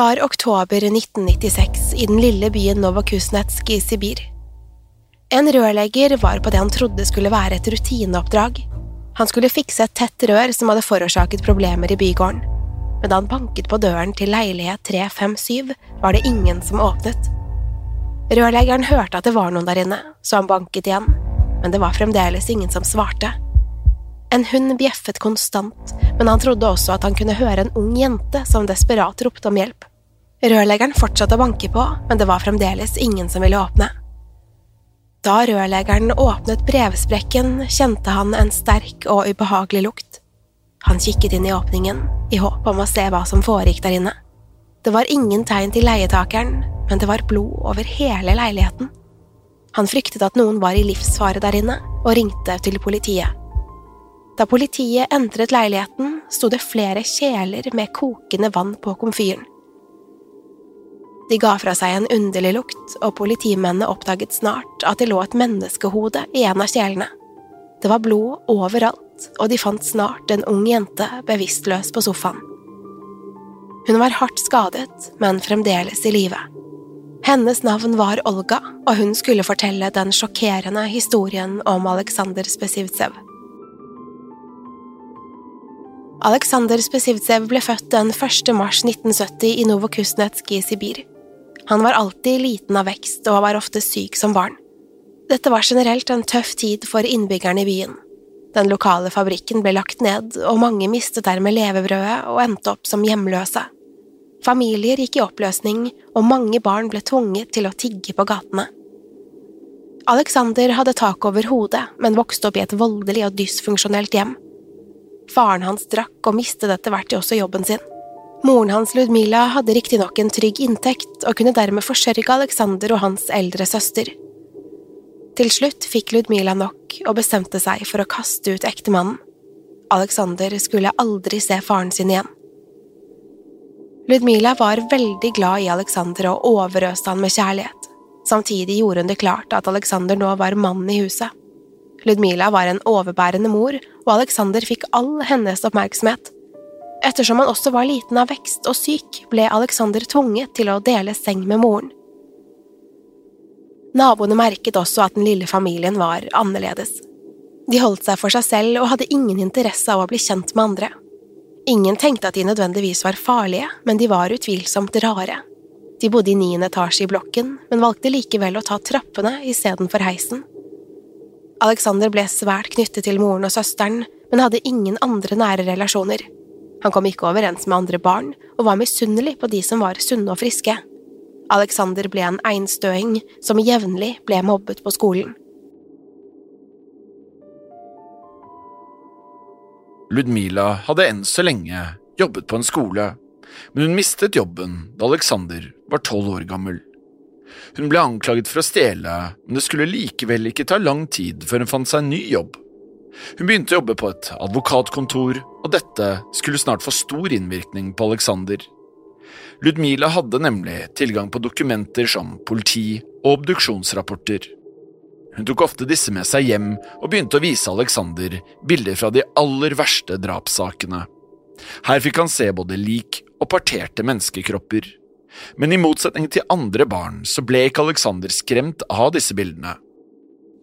Var oktober 1996 i den lille byen Novokuznetsk i Sibir. En rørlegger var på det han trodde skulle være et rutineoppdrag. Han skulle fikse et tett rør som hadde forårsaket problemer i bygården. Men da han banket på døren til leilighet 357, var det ingen som åpnet. Rørleggeren hørte at det var noen der inne, så han banket igjen, men det var fremdeles ingen som svarte. En hund bjeffet konstant, men han trodde også at han kunne høre en ung jente som desperat ropte om hjelp. Rørleggeren fortsatte å banke på, men det var fremdeles ingen som ville åpne. Da rørleggeren åpnet brevsprekken, kjente han en sterk og ubehagelig lukt. Han kikket inn i åpningen, i håp om å se hva som foregikk der inne. Det var ingen tegn til leietakeren, men det var blod over hele leiligheten. Han fryktet at noen var i livsfare der inne, og ringte til politiet. Da politiet entret leiligheten, sto det flere kjeler med kokende vann på komfyren. De ga fra seg en underlig lukt, og politimennene oppdaget snart at det lå et menneskehode i en av kjelene. Det var blod overalt, og de fant snart en ung jente bevisstløs på sofaen. Hun var hardt skadet, men fremdeles i live. Hennes navn var Olga, og hun skulle fortelle den sjokkerende historien om Aleksandr Spesivtsev. Aleksandr Spesivtsev ble født den 1. mars 1970 i Novokusnetsk i Sibir. Han var alltid liten av vekst og var ofte syk som barn. Dette var generelt en tøff tid for innbyggerne i byen. Den lokale fabrikken ble lagt ned, og mange mistet dermed levebrødet og endte opp som hjemløse. Familier gikk i oppløsning, og mange barn ble tvunget til å tigge på gatene. Alexander hadde tak over hodet, men vokste opp i et voldelig og dysfunksjonelt hjem. Faren hans drakk og mistet etter hvert også jobben sin. Moren hans Ludmila hadde riktignok en trygg inntekt og kunne dermed forsørge Alexander og hans eldre søster. Til slutt fikk Ludmila nok og bestemte seg for å kaste ut ektemannen. Alexander skulle aldri se faren sin igjen. Ludmila var veldig glad i Alexander og overøste han med kjærlighet. Samtidig gjorde hun det klart at Alexander nå var mannen i huset. Ludmila var en overbærende mor, og Alexander fikk all hennes oppmerksomhet. Ettersom han også var liten av vekst og syk, ble Alexander tvunget til å dele seng med moren. Naboene merket også at den lille familien var annerledes. De holdt seg for seg selv og hadde ingen interesse av å bli kjent med andre. Ingen tenkte at de nødvendigvis var farlige, men de var utvilsomt rare. De bodde i niende etasje i blokken, men valgte likevel å ta trappene istedenfor heisen. Alexander ble svært knyttet til moren og søsteren, men hadde ingen andre nære relasjoner. Han kom ikke overens med andre barn, og var misunnelig på de som var sunne og friske. Alexander ble en einstøing som jevnlig ble mobbet på skolen. Ludmila hadde enn så lenge jobbet på en skole, men hun mistet jobben da Alexander var tolv år gammel. Hun ble anklaget for å stjele, men det skulle likevel ikke ta lang tid før hun fant seg en ny jobb. Hun begynte å jobbe på et advokatkontor, og dette skulle snart få stor innvirkning på Alexander. Ludmila hadde nemlig tilgang på dokumenter som politi- og obduksjonsrapporter. Hun tok ofte disse med seg hjem og begynte å vise Alexander bilder fra de aller verste drapssakene. Her fikk han se både lik og parterte menneskekropper. Men i motsetning til andre barn så ble ikke Alexander skremt av disse bildene.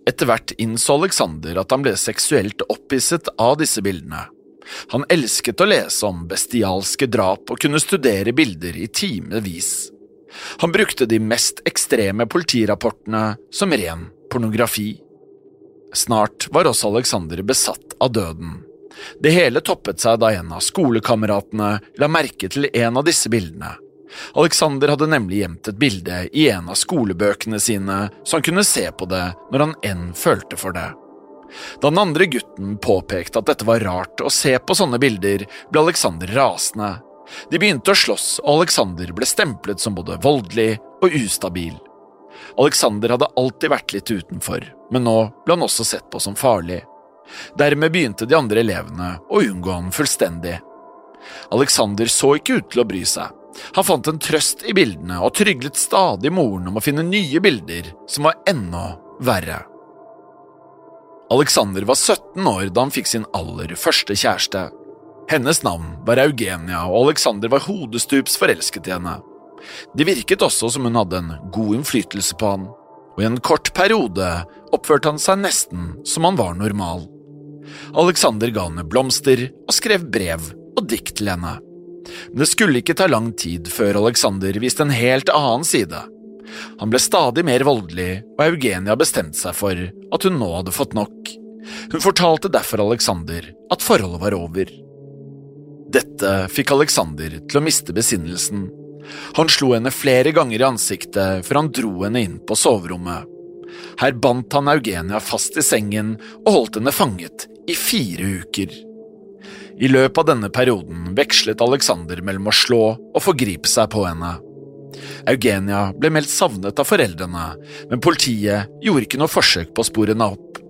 Etter hvert innså Alexander at han ble seksuelt opphisset av disse bildene. Han elsket å lese om bestialske drap og kunne studere bilder i timevis. Han brukte de mest ekstreme politirapportene som ren pornografi. Snart var også Alexander besatt av døden. Det hele toppet seg da en av skolekameratene la merke til en av disse bildene. Alexander hadde nemlig gjemt et bilde i en av skolebøkene sine, så han kunne se på det når han enn følte for det. Da den andre gutten påpekte at dette var rart å se på sånne bilder, ble Alexander rasende. De begynte å slåss, og Alexander ble stemplet som både voldelig og ustabil. Alexander hadde alltid vært litt utenfor, men nå ble han også sett på som farlig. Dermed begynte de andre elevene å unngå han fullstendig. Alexander så ikke ut til å bry seg. Han fant en trøst i bildene og tryglet stadig moren om å finne nye bilder som var enda verre. Alexander var 17 år da han fikk sin aller første kjæreste. Hennes navn var Eugenia, og Alexander var hodestups forelsket i henne. Det virket også som hun hadde en god innflytelse på han, og i en kort periode oppførte han seg nesten som han var normal. Alexander ga henne blomster og skrev brev og dikt til henne. Men det skulle ikke ta lang tid før Alexander viste en helt annen side. Han ble stadig mer voldelig, og Eugenia bestemte seg for at hun nå hadde fått nok. Hun fortalte derfor Alexander at forholdet var over. Dette fikk Alexander til å miste besinnelsen. Han slo henne flere ganger i ansiktet før han dro henne inn på soverommet. Her bandt han Eugenia fast i sengen og holdt henne fanget i fire uker. I løpet av denne perioden vekslet Alexander mellom å slå og forgripe seg på henne. Eugenia ble meldt savnet av foreldrene, men politiet gjorde ikke noe forsøk på å spore henne opp.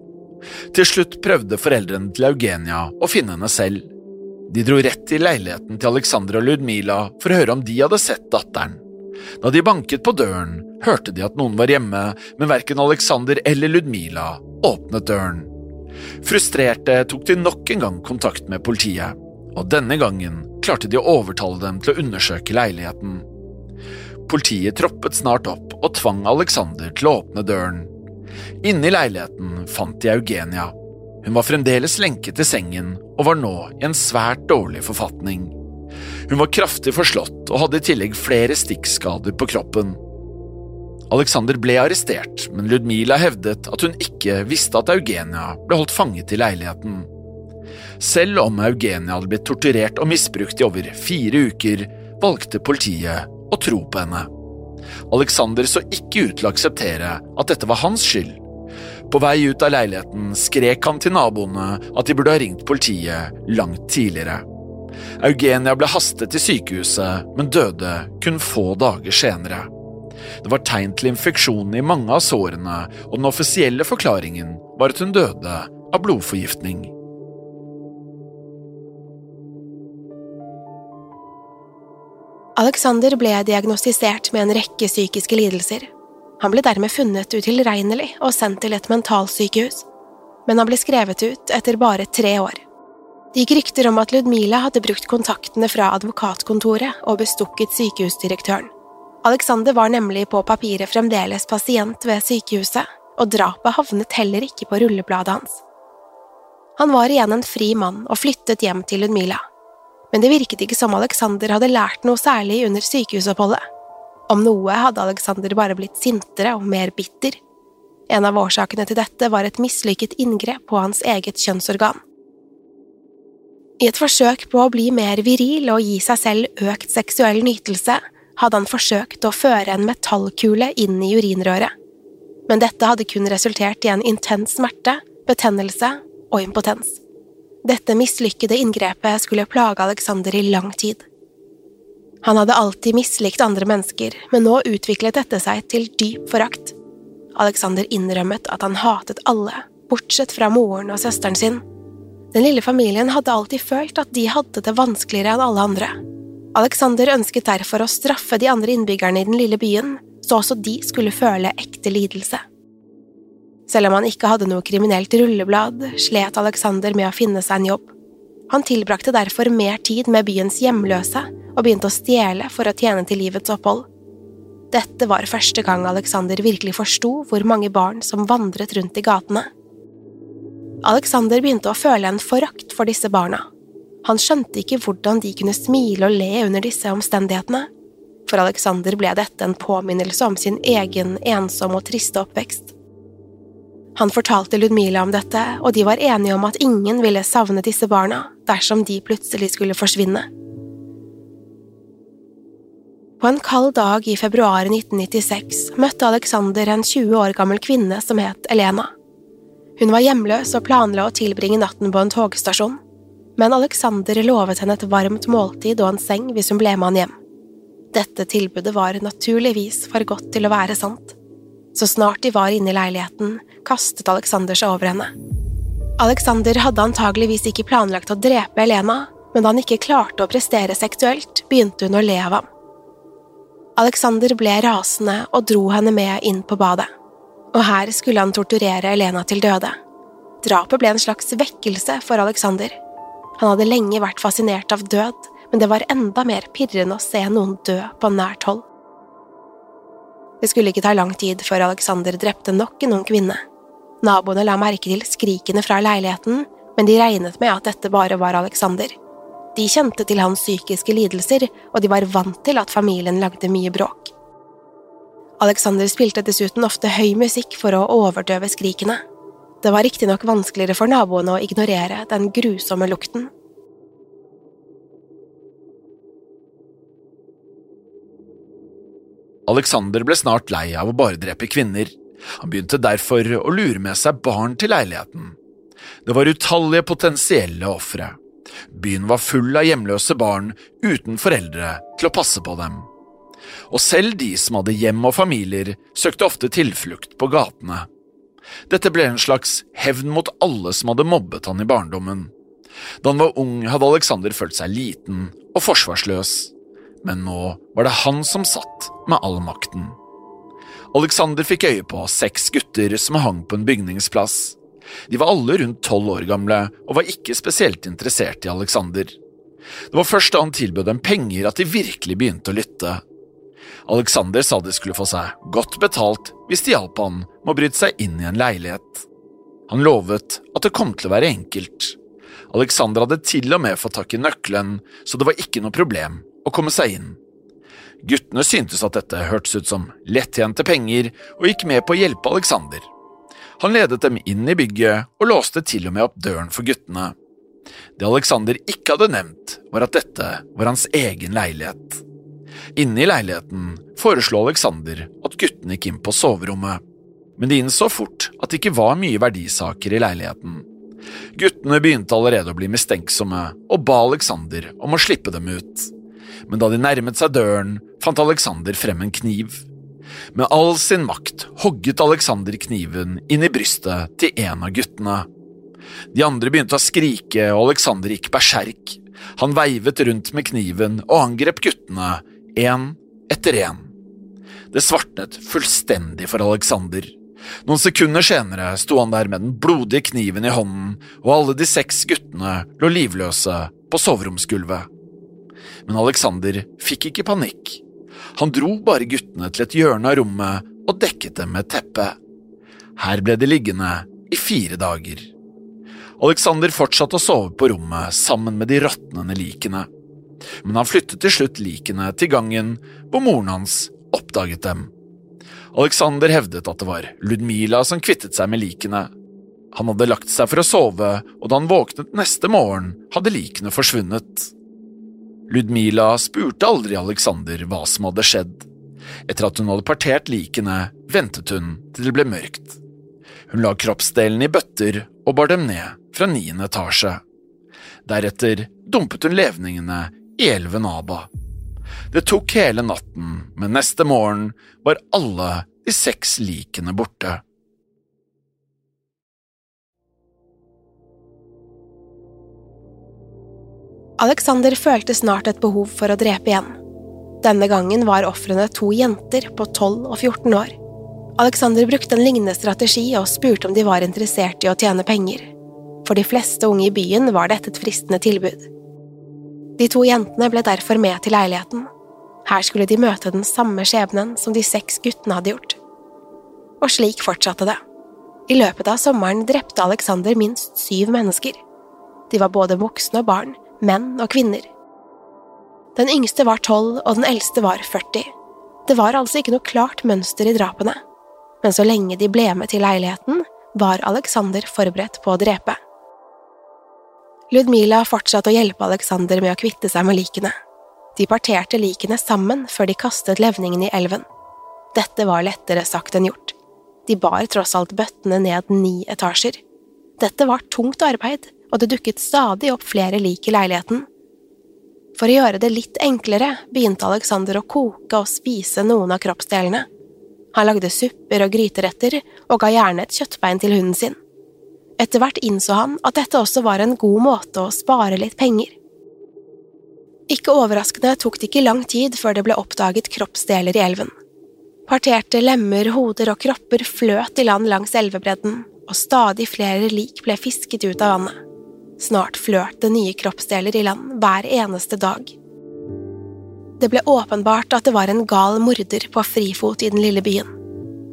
Til slutt prøvde foreldrene til Eugenia å finne henne selv. De dro rett til leiligheten til Alexander og Ludmila for å høre om de hadde sett datteren. Da de banket på døren, hørte de at noen var hjemme, men verken Alexander eller Ludmila åpnet døren. Frustrerte tok de nok en gang kontakt med politiet, og denne gangen klarte de å overtale dem til å undersøke leiligheten. Politiet troppet snart opp og tvang Alexander til å åpne døren. Inne i leiligheten fant de Eugenia. Hun var fremdeles lenket til sengen og var nå i en svært dårlig forfatning. Hun var kraftig forslått og hadde i tillegg flere stikkskader på kroppen. Alexander ble arrestert, men Ludmila hevdet at hun ikke visste at Eugenia ble holdt fanget i leiligheten. Selv om Eugenia hadde blitt torturert og misbrukt i over fire uker, valgte politiet å tro på henne. Alexander så ikke ut til å akseptere at dette var hans skyld. På vei ut av leiligheten skrek han til naboene at de burde ha ringt politiet langt tidligere. Eugenia ble hastet til sykehuset, men døde kun få dager senere. Det var tegn til infeksjon i mange av sårene, og den offisielle forklaringen var at hun døde av blodforgiftning. Alexander ble diagnostisert med en rekke psykiske lidelser. Han ble dermed funnet utilregnelig og sendt til et mentalsykehus, men han ble skrevet ut etter bare tre år. Det gikk rykter om at Ludmila hadde brukt kontaktene fra advokatkontoret og bestukket sykehusdirektøren. Alexander var nemlig på papiret fremdeles pasient ved sykehuset, og drapet havnet heller ikke på rullebladet hans. Han var igjen en fri mann og flyttet hjem til Ludmila, men det virket ikke som Alexander hadde lært noe særlig under sykehusoppholdet. Om noe hadde Alexander bare blitt sintere og mer bitter. En av årsakene til dette var et mislykket inngrep på hans eget kjønnsorgan. I et forsøk på å bli mer viril og gi seg selv økt seksuell nytelse, hadde han forsøkt å føre en metallkule inn i urinrøret, men dette hadde kun resultert i en intens smerte, betennelse og impotens. Dette mislykkede inngrepet skulle plage Alexander i lang tid. Han hadde alltid mislikt andre mennesker, men nå utviklet dette seg til dyp forakt. Alexander innrømmet at han hatet alle, bortsett fra moren og søsteren sin. Den lille familien hadde alltid følt at de hadde det vanskeligere enn alle andre. Alexander ønsket derfor å straffe de andre innbyggerne i den lille byen, så også de skulle føle ekte lidelse. Selv om han ikke hadde noe kriminelt rulleblad, slet Alexander med å finne seg en jobb. Han tilbrakte derfor mer tid med byens hjemløse og begynte å stjele for å tjene til livets opphold. Dette var første gang Alexander virkelig forsto hvor mange barn som vandret rundt i gatene. Alexander begynte å føle en forakt for disse barna. Han skjønte ikke hvordan de kunne smile og le under disse omstendighetene. For Alexander ble dette en påminnelse om sin egen ensomme og triste oppvekst. Han fortalte Ludmila om dette, og de var enige om at ingen ville savne disse barna dersom de plutselig skulle forsvinne. På en kald dag i februar 1996 møtte Alexander en 20 år gammel kvinne som het Elena. Hun var hjemløs og planla å tilbringe natten på en togstasjon, men Alexander lovet henne et varmt måltid og en seng hvis hun ble med han hjem. Dette tilbudet var naturligvis for godt til å være sant. Så snart de var inne i leiligheten, kastet Alexander seg over henne. Alexander hadde antageligvis ikke planlagt å drepe Elena, men da han ikke klarte å prestere seksuelt, begynte hun å le av ham. Alexander ble rasende og dro henne med inn på badet, og her skulle han torturere Elena til døde. Drapet ble en slags vekkelse for Alexander. Han hadde lenge vært fascinert av død, men det var enda mer pirrende å se noen dø på nært hold. Det skulle ikke ta lang tid før Alexander drepte nok en ung kvinne. Naboene la merke til skrikene fra leiligheten, men de regnet med at dette bare var Alexander. De kjente til hans psykiske lidelser, og de var vant til at familien lagde mye bråk. Alexander spilte dessuten ofte høy musikk for å overdøve skrikene. Det var riktignok vanskeligere for naboene å ignorere den grusomme lukten. Alexander ble snart lei av å bare drepe kvinner. Han begynte derfor å lure med seg barn til leiligheten. Det var utallige potensielle ofre. Byen var full av hjemløse barn uten foreldre til å passe på dem. Og selv de som hadde hjem og familier, søkte ofte tilflukt på gatene. Dette ble en slags hevn mot alle som hadde mobbet han i barndommen. Da han var ung, hadde Alexander følt seg liten og forsvarsløs men nå var det han som satt med all makten. Alexander fikk øye på seks gutter som hang på en bygningsplass. De var alle rundt tolv år gamle og var ikke spesielt interessert i Alexander. Det var først da han tilbød dem penger at de virkelig begynte å lytte. Alexander sa de skulle få seg godt betalt hvis de hjalp han med å bryte seg inn i en leilighet. Han lovet at det kom til å være enkelt. Alexander hadde til og med fått tak i nøkkelen, så det var ikke noe problem å komme seg inn. Guttene syntes at dette hørtes ut som lettjente penger, og gikk med på å hjelpe Alexander. Han ledet dem inn i bygget og låste til og med opp døren for guttene. Det Alexander ikke hadde nevnt, var at dette var hans egen leilighet. Inne i leiligheten foreslo Alexander at guttene gikk inn på soverommet, men de innså fort at det ikke var mye verdisaker i leiligheten. Guttene begynte allerede å bli mistenksomme og ba Alexander om å slippe dem ut men da de nærmet seg døren, fant Alexander frem en kniv. Med all sin makt hogget Alexander kniven inn i brystet til en av guttene. De andre begynte å skrike, og Alexander gikk berserk. Han veivet rundt med kniven og angrep guttene, én etter én. Det svartnet fullstendig for Alexander. Noen sekunder senere sto han der med den blodige kniven i hånden, og alle de seks guttene lå livløse på soveromsgulvet. Men Alexander fikk ikke panikk. Han dro bare guttene til et hjørne av rommet og dekket dem med et teppe. Her ble de liggende i fire dager. Alexander fortsatte å sove på rommet sammen med de råtnende likene, men han flyttet til slutt likene til gangen hvor moren hans oppdaget dem. Alexander hevdet at det var Ludmila som kvittet seg med likene. Han hadde lagt seg for å sove, og da han våknet neste morgen, hadde likene forsvunnet. Ludmila spurte aldri Alexander hva som hadde skjedd. Etter at hun hadde partert likene, ventet hun til det ble mørkt. Hun la kroppsdelene i bøtter og bar dem ned fra niende etasje. Deretter dumpet hun levningene i elven Aba. Det tok hele natten, men neste morgen var alle de seks likene borte. Alexander følte snart et behov for å drepe igjen. Denne gangen var ofrene to jenter på 12 og 14 år. Alexander brukte en lignende strategi og spurte om de var interessert i å tjene penger. For de fleste unge i byen var dette et fristende tilbud. De to jentene ble derfor med til leiligheten. Her skulle de møte den samme skjebnen som de seks guttene hadde gjort. Og slik fortsatte det. I løpet av sommeren drepte Alexander minst syv mennesker. De var både voksne og barn, menn og kvinner. Den yngste var tolv, og den eldste var 40. Det var altså ikke noe klart mønster i drapene, men så lenge de ble med til leiligheten, var Alexander forberedt på å drepe. Ludmila fortsatte å hjelpe Alexander med å kvitte seg med likene. De parterte likene sammen før de kastet levningen i elven. Dette var lettere sagt enn gjort. De bar tross alt bøttene ned ni etasjer. Dette var tungt arbeid, og det dukket stadig opp flere lik i leiligheten. For å gjøre det litt enklere begynte Alexander å koke og spise noen av kroppsdelene. Han lagde supper og gryteretter og ga gjerne et kjøttbein til hunden sin. Etter hvert innså han at dette også var en god måte å spare litt penger. Ikke overraskende tok det ikke lang tid før det ble oppdaget kroppsdeler i elven. Parterte lemmer, hoder og kropper fløt i land langs elvebredden, og stadig flere lik ble fisket ut av vannet. Snart fløt det nye kroppsdeler i land hver eneste dag. Det ble åpenbart at det var en gal morder på frifot i den lille byen.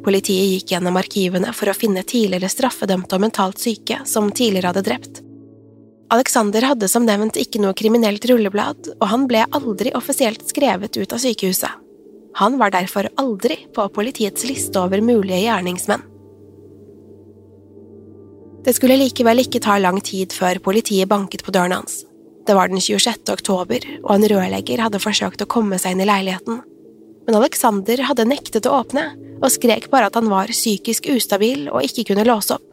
Politiet gikk gjennom arkivene for å finne tidligere straffedømte og mentalt syke som tidligere hadde drept. Alexander hadde som nevnt ikke noe kriminelt rulleblad, og han ble aldri offisielt skrevet ut av sykehuset. Han var derfor aldri på politiets liste over mulige gjerningsmenn. Det skulle likevel ikke ta lang tid før politiet banket på døren hans. Det var den 26. oktober, og en rørlegger hadde forsøkt å komme seg inn i leiligheten. Men Alexander hadde nektet å åpne, og skrek bare at han var psykisk ustabil og ikke kunne låse opp.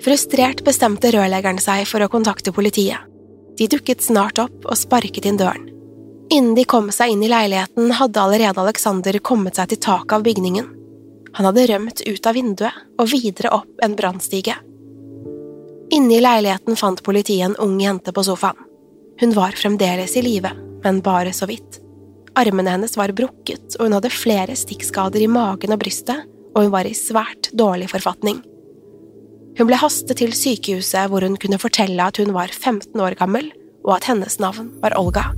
Frustrert bestemte rørleggeren seg for å kontakte politiet. De dukket snart opp og sparket inn døren. Innen de kom seg inn i leiligheten, hadde allerede Alexander kommet seg til taket av bygningen. Han hadde rømt ut av vinduet og videre opp en brannstige. Inne i leiligheten fant politiet en ung jente på sofaen. Hun var fremdeles i live, men bare så vidt. Armene hennes var brukket, og hun hadde flere stikkskader i magen og brystet, og hun var i svært dårlig forfatning. Hun ble hastet til sykehuset hvor hun kunne fortelle at hun var 15 år gammel, og at hennes navn var Olga.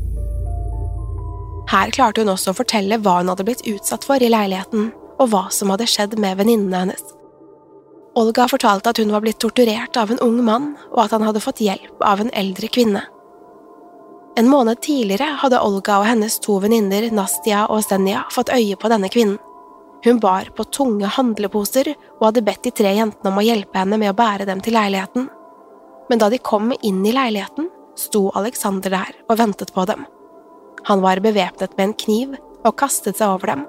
Her klarte hun også å fortelle hva hun hadde blitt utsatt for i leiligheten, og hva som hadde skjedd med venninnene hennes. Olga fortalte at hun var blitt torturert av en ung mann, og at han hadde fått hjelp av en eldre kvinne. En måned tidligere hadde Olga og hennes to venninner Nastia og Senja fått øye på denne kvinnen. Hun bar på tunge handleposer og hadde bedt de tre jentene om å hjelpe henne med å bære dem til leiligheten. Men da de kom inn i leiligheten, sto Alexander der og ventet på dem. Han var bevæpnet med en kniv og kastet seg over dem.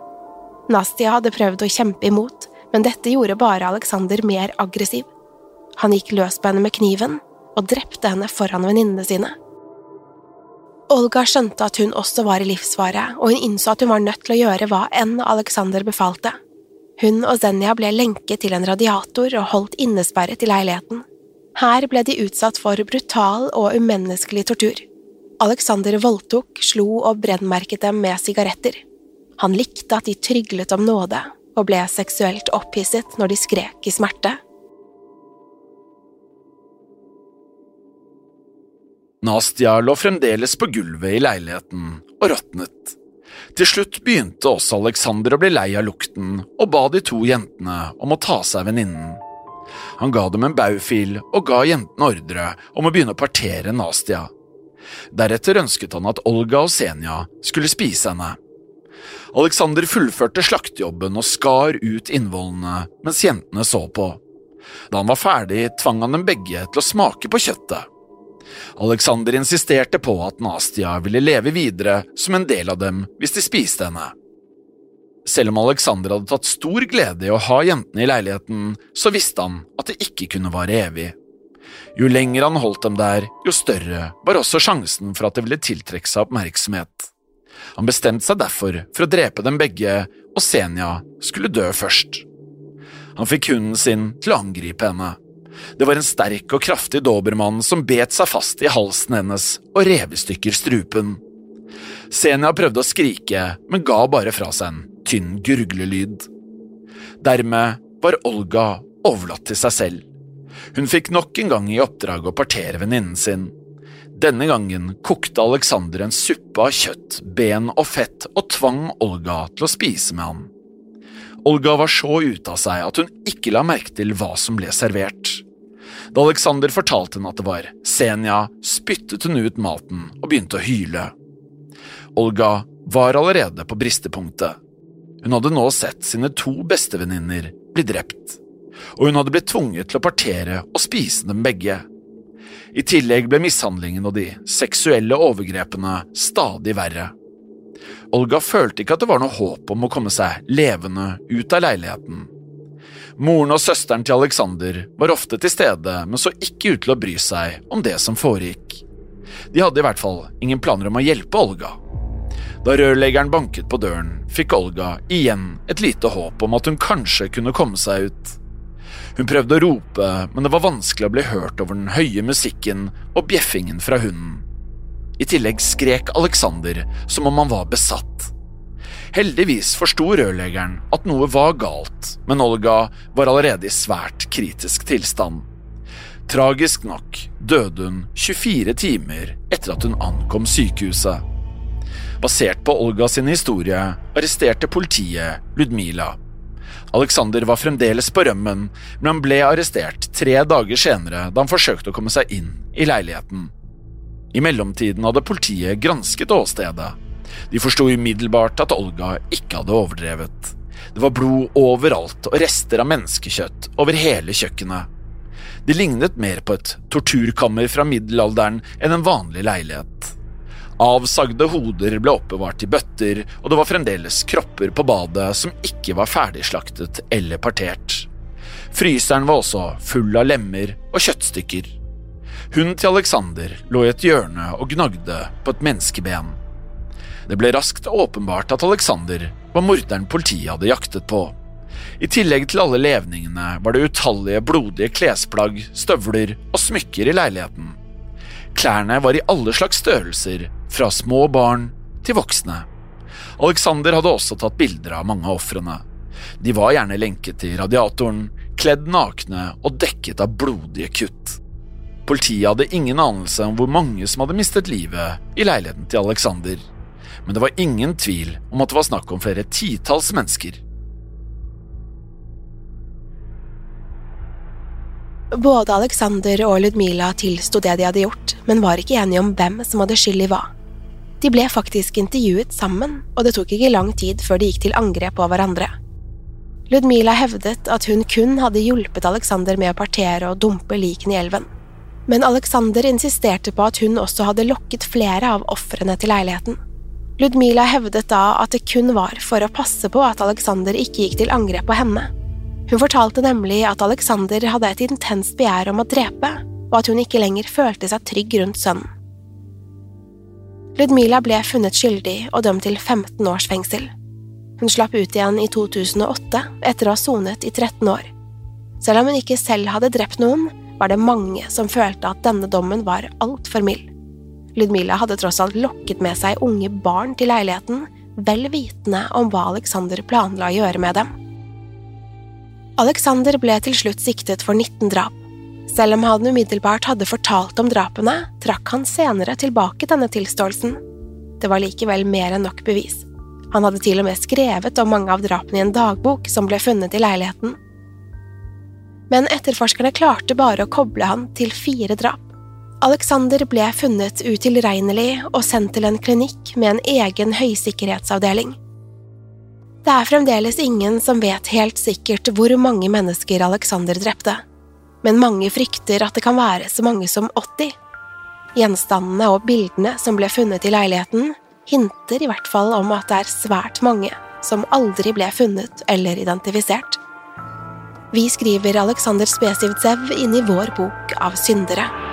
Nastia hadde prøvd å kjempe imot, men dette gjorde bare Alexander mer aggressiv. Han gikk løs på henne med kniven og drepte henne foran venninnene sine. Olga skjønte at hun også var i livsfare, og hun innså at hun var nødt til å gjøre hva enn Alexander befalte. Hun og Zenja ble lenket til en radiator og holdt innesperret i leiligheten. Her ble de utsatt for brutal og umenneskelig tortur. Alexander voldtok, slo og brennmerket dem med sigaretter. Han likte at de tryglet om nåde og ble seksuelt opphisset når de skrek i smerte. Nastia lå fremdeles på gulvet i leiligheten og råtnet. Til slutt begynte også Alexander å bli lei av lukten og ba de to jentene om å ta seg venninnen. Han ga dem en baufil og ga jentene ordre om å begynne å partere Nastia. Deretter ønsket han at Olga og Senja skulle spise henne. Alexander fullførte slaktejobben og skar ut innvollene mens jentene så på. Da han var ferdig, tvang han dem begge til å smake på kjøttet. Alexander insisterte på at Nastia ville leve videre som en del av dem hvis de spiste henne. Selv om Alexander hadde tatt stor glede i å ha jentene i leiligheten, så visste han at det ikke kunne vare evig. Jo lenger han holdt dem der, jo større var også sjansen for at det ville tiltrekke seg oppmerksomhet. Han bestemte seg derfor for å drepe dem begge, og Senja skulle dø først. Han fikk hunden sin til å angripe henne. Det var en sterk og kraftig dobermann som bet seg fast i halsen hennes og rev i stykker strupen. Senja prøvde å skrike, men ga bare fra seg en tynn gurglelyd. Dermed var Olga overlatt til seg selv. Hun fikk nok en gang i oppdrag å partere venninnen sin. Denne gangen kokte Alexander en suppe av kjøtt, ben og fett og tvang Olga til å spise med han. Olga var så ute av seg at hun ikke la merke til hva som ble servert. Da Alexander fortalte henne at det var Senja, spyttet hun ut maten og begynte å hyle. Olga var allerede på bristepunktet. Hun hadde nå sett sine to bestevenninner bli drept, og hun hadde blitt tvunget til å partere og spise dem begge. I tillegg ble mishandlingen og de seksuelle overgrepene stadig verre. Olga følte ikke at det var noe håp om å komme seg levende ut av leiligheten. Moren og søsteren til Alexander var ofte til stede, men så ikke ut til å bry seg om det som foregikk. De hadde i hvert fall ingen planer om å hjelpe Olga. Da rørleggeren banket på døren, fikk Olga igjen et lite håp om at hun kanskje kunne komme seg ut. Hun prøvde å rope, men det var vanskelig å bli hørt over den høye musikken og bjeffingen fra hunden. I tillegg skrek Alexander som om han var besatt. Heldigvis forsto rørleggeren at noe var galt, men Olga var allerede i svært kritisk tilstand. Tragisk nok døde hun 24 timer etter at hun ankom sykehuset. Basert på Olga sin historie arresterte politiet Ludmila. Alexander var fremdeles på rømmen, men han ble arrestert tre dager senere da han forsøkte å komme seg inn i leiligheten. I mellomtiden hadde politiet gransket åstedet. De forsto umiddelbart at Olga ikke hadde overdrevet. Det var blod overalt og rester av menneskekjøtt over hele kjøkkenet. Det lignet mer på et torturkammer fra middelalderen enn en vanlig leilighet. Avsagde hoder ble oppbevart i bøtter, og det var fremdeles kropper på badet som ikke var ferdigslaktet eller partert. Fryseren var også full av lemmer og kjøttstykker. Hunden til Alexander lå i et hjørne og gnagde på et menneskeben. Det ble raskt åpenbart at Alexander var morderen politiet hadde jaktet på. I tillegg til alle levningene var det utallige blodige klesplagg, støvler og smykker i leiligheten. Klærne var i alle slags størrelser, fra små barn til voksne. Alexander hadde også tatt bilder av mange av ofrene. De var gjerne lenket til radiatoren, kledd nakne og dekket av blodige kutt. Politiet hadde ingen anelse om hvor mange som hadde mistet livet i leiligheten til Alexander, men det var ingen tvil om at det var snakk om flere titalls mennesker. Både Alexander og Ludmila tilsto det de hadde gjort, men var ikke enige om hvem som hadde skyld i hva. De ble faktisk intervjuet sammen, og det tok ikke lang tid før de gikk til angrep på hverandre. Ludmila hevdet at hun kun hadde hjulpet Alexander med å partere og dumpe likene i elven. Men Alexander insisterte på at hun også hadde lokket flere av ofrene til leiligheten. Ludmila hevdet da at det kun var for å passe på at Alexander ikke gikk til angrep på henne. Hun fortalte nemlig at Alexander hadde et intenst begjær om å drepe, og at hun ikke lenger følte seg trygg rundt sønnen. Ludmila ble funnet skyldig og dømt til 15 års fengsel. Hun slapp ut igjen i 2008 etter å ha sonet i 13 år. Selv om hun ikke selv hadde drept noen, var det mange som følte at denne dommen var altfor mild. Ludmila hadde tross alt lokket med seg unge barn til leiligheten, vel vitende om hva Alexander planla å gjøre med dem. Alexander ble til slutt siktet for 19 drap. Selv om han umiddelbart hadde fortalt om drapene, trakk han senere tilbake denne tilståelsen. Det var likevel mer enn nok bevis. Han hadde til og med skrevet om mange av drapene i en dagbok som ble funnet i leiligheten. Men etterforskerne klarte bare å koble han til fire drap. Alexander ble funnet utilregnelig og sendt til en klinikk med en egen høysikkerhetsavdeling. Det er fremdeles ingen som vet helt sikkert hvor mange mennesker Alexander drepte, men mange frykter at det kan være så mange som 80. Gjenstandene og bildene som ble funnet i leiligheten, hinter i hvert fall om at det er svært mange som aldri ble funnet eller identifisert. Vi skriver Alexander Spesivtsev inn i vår bok av syndere.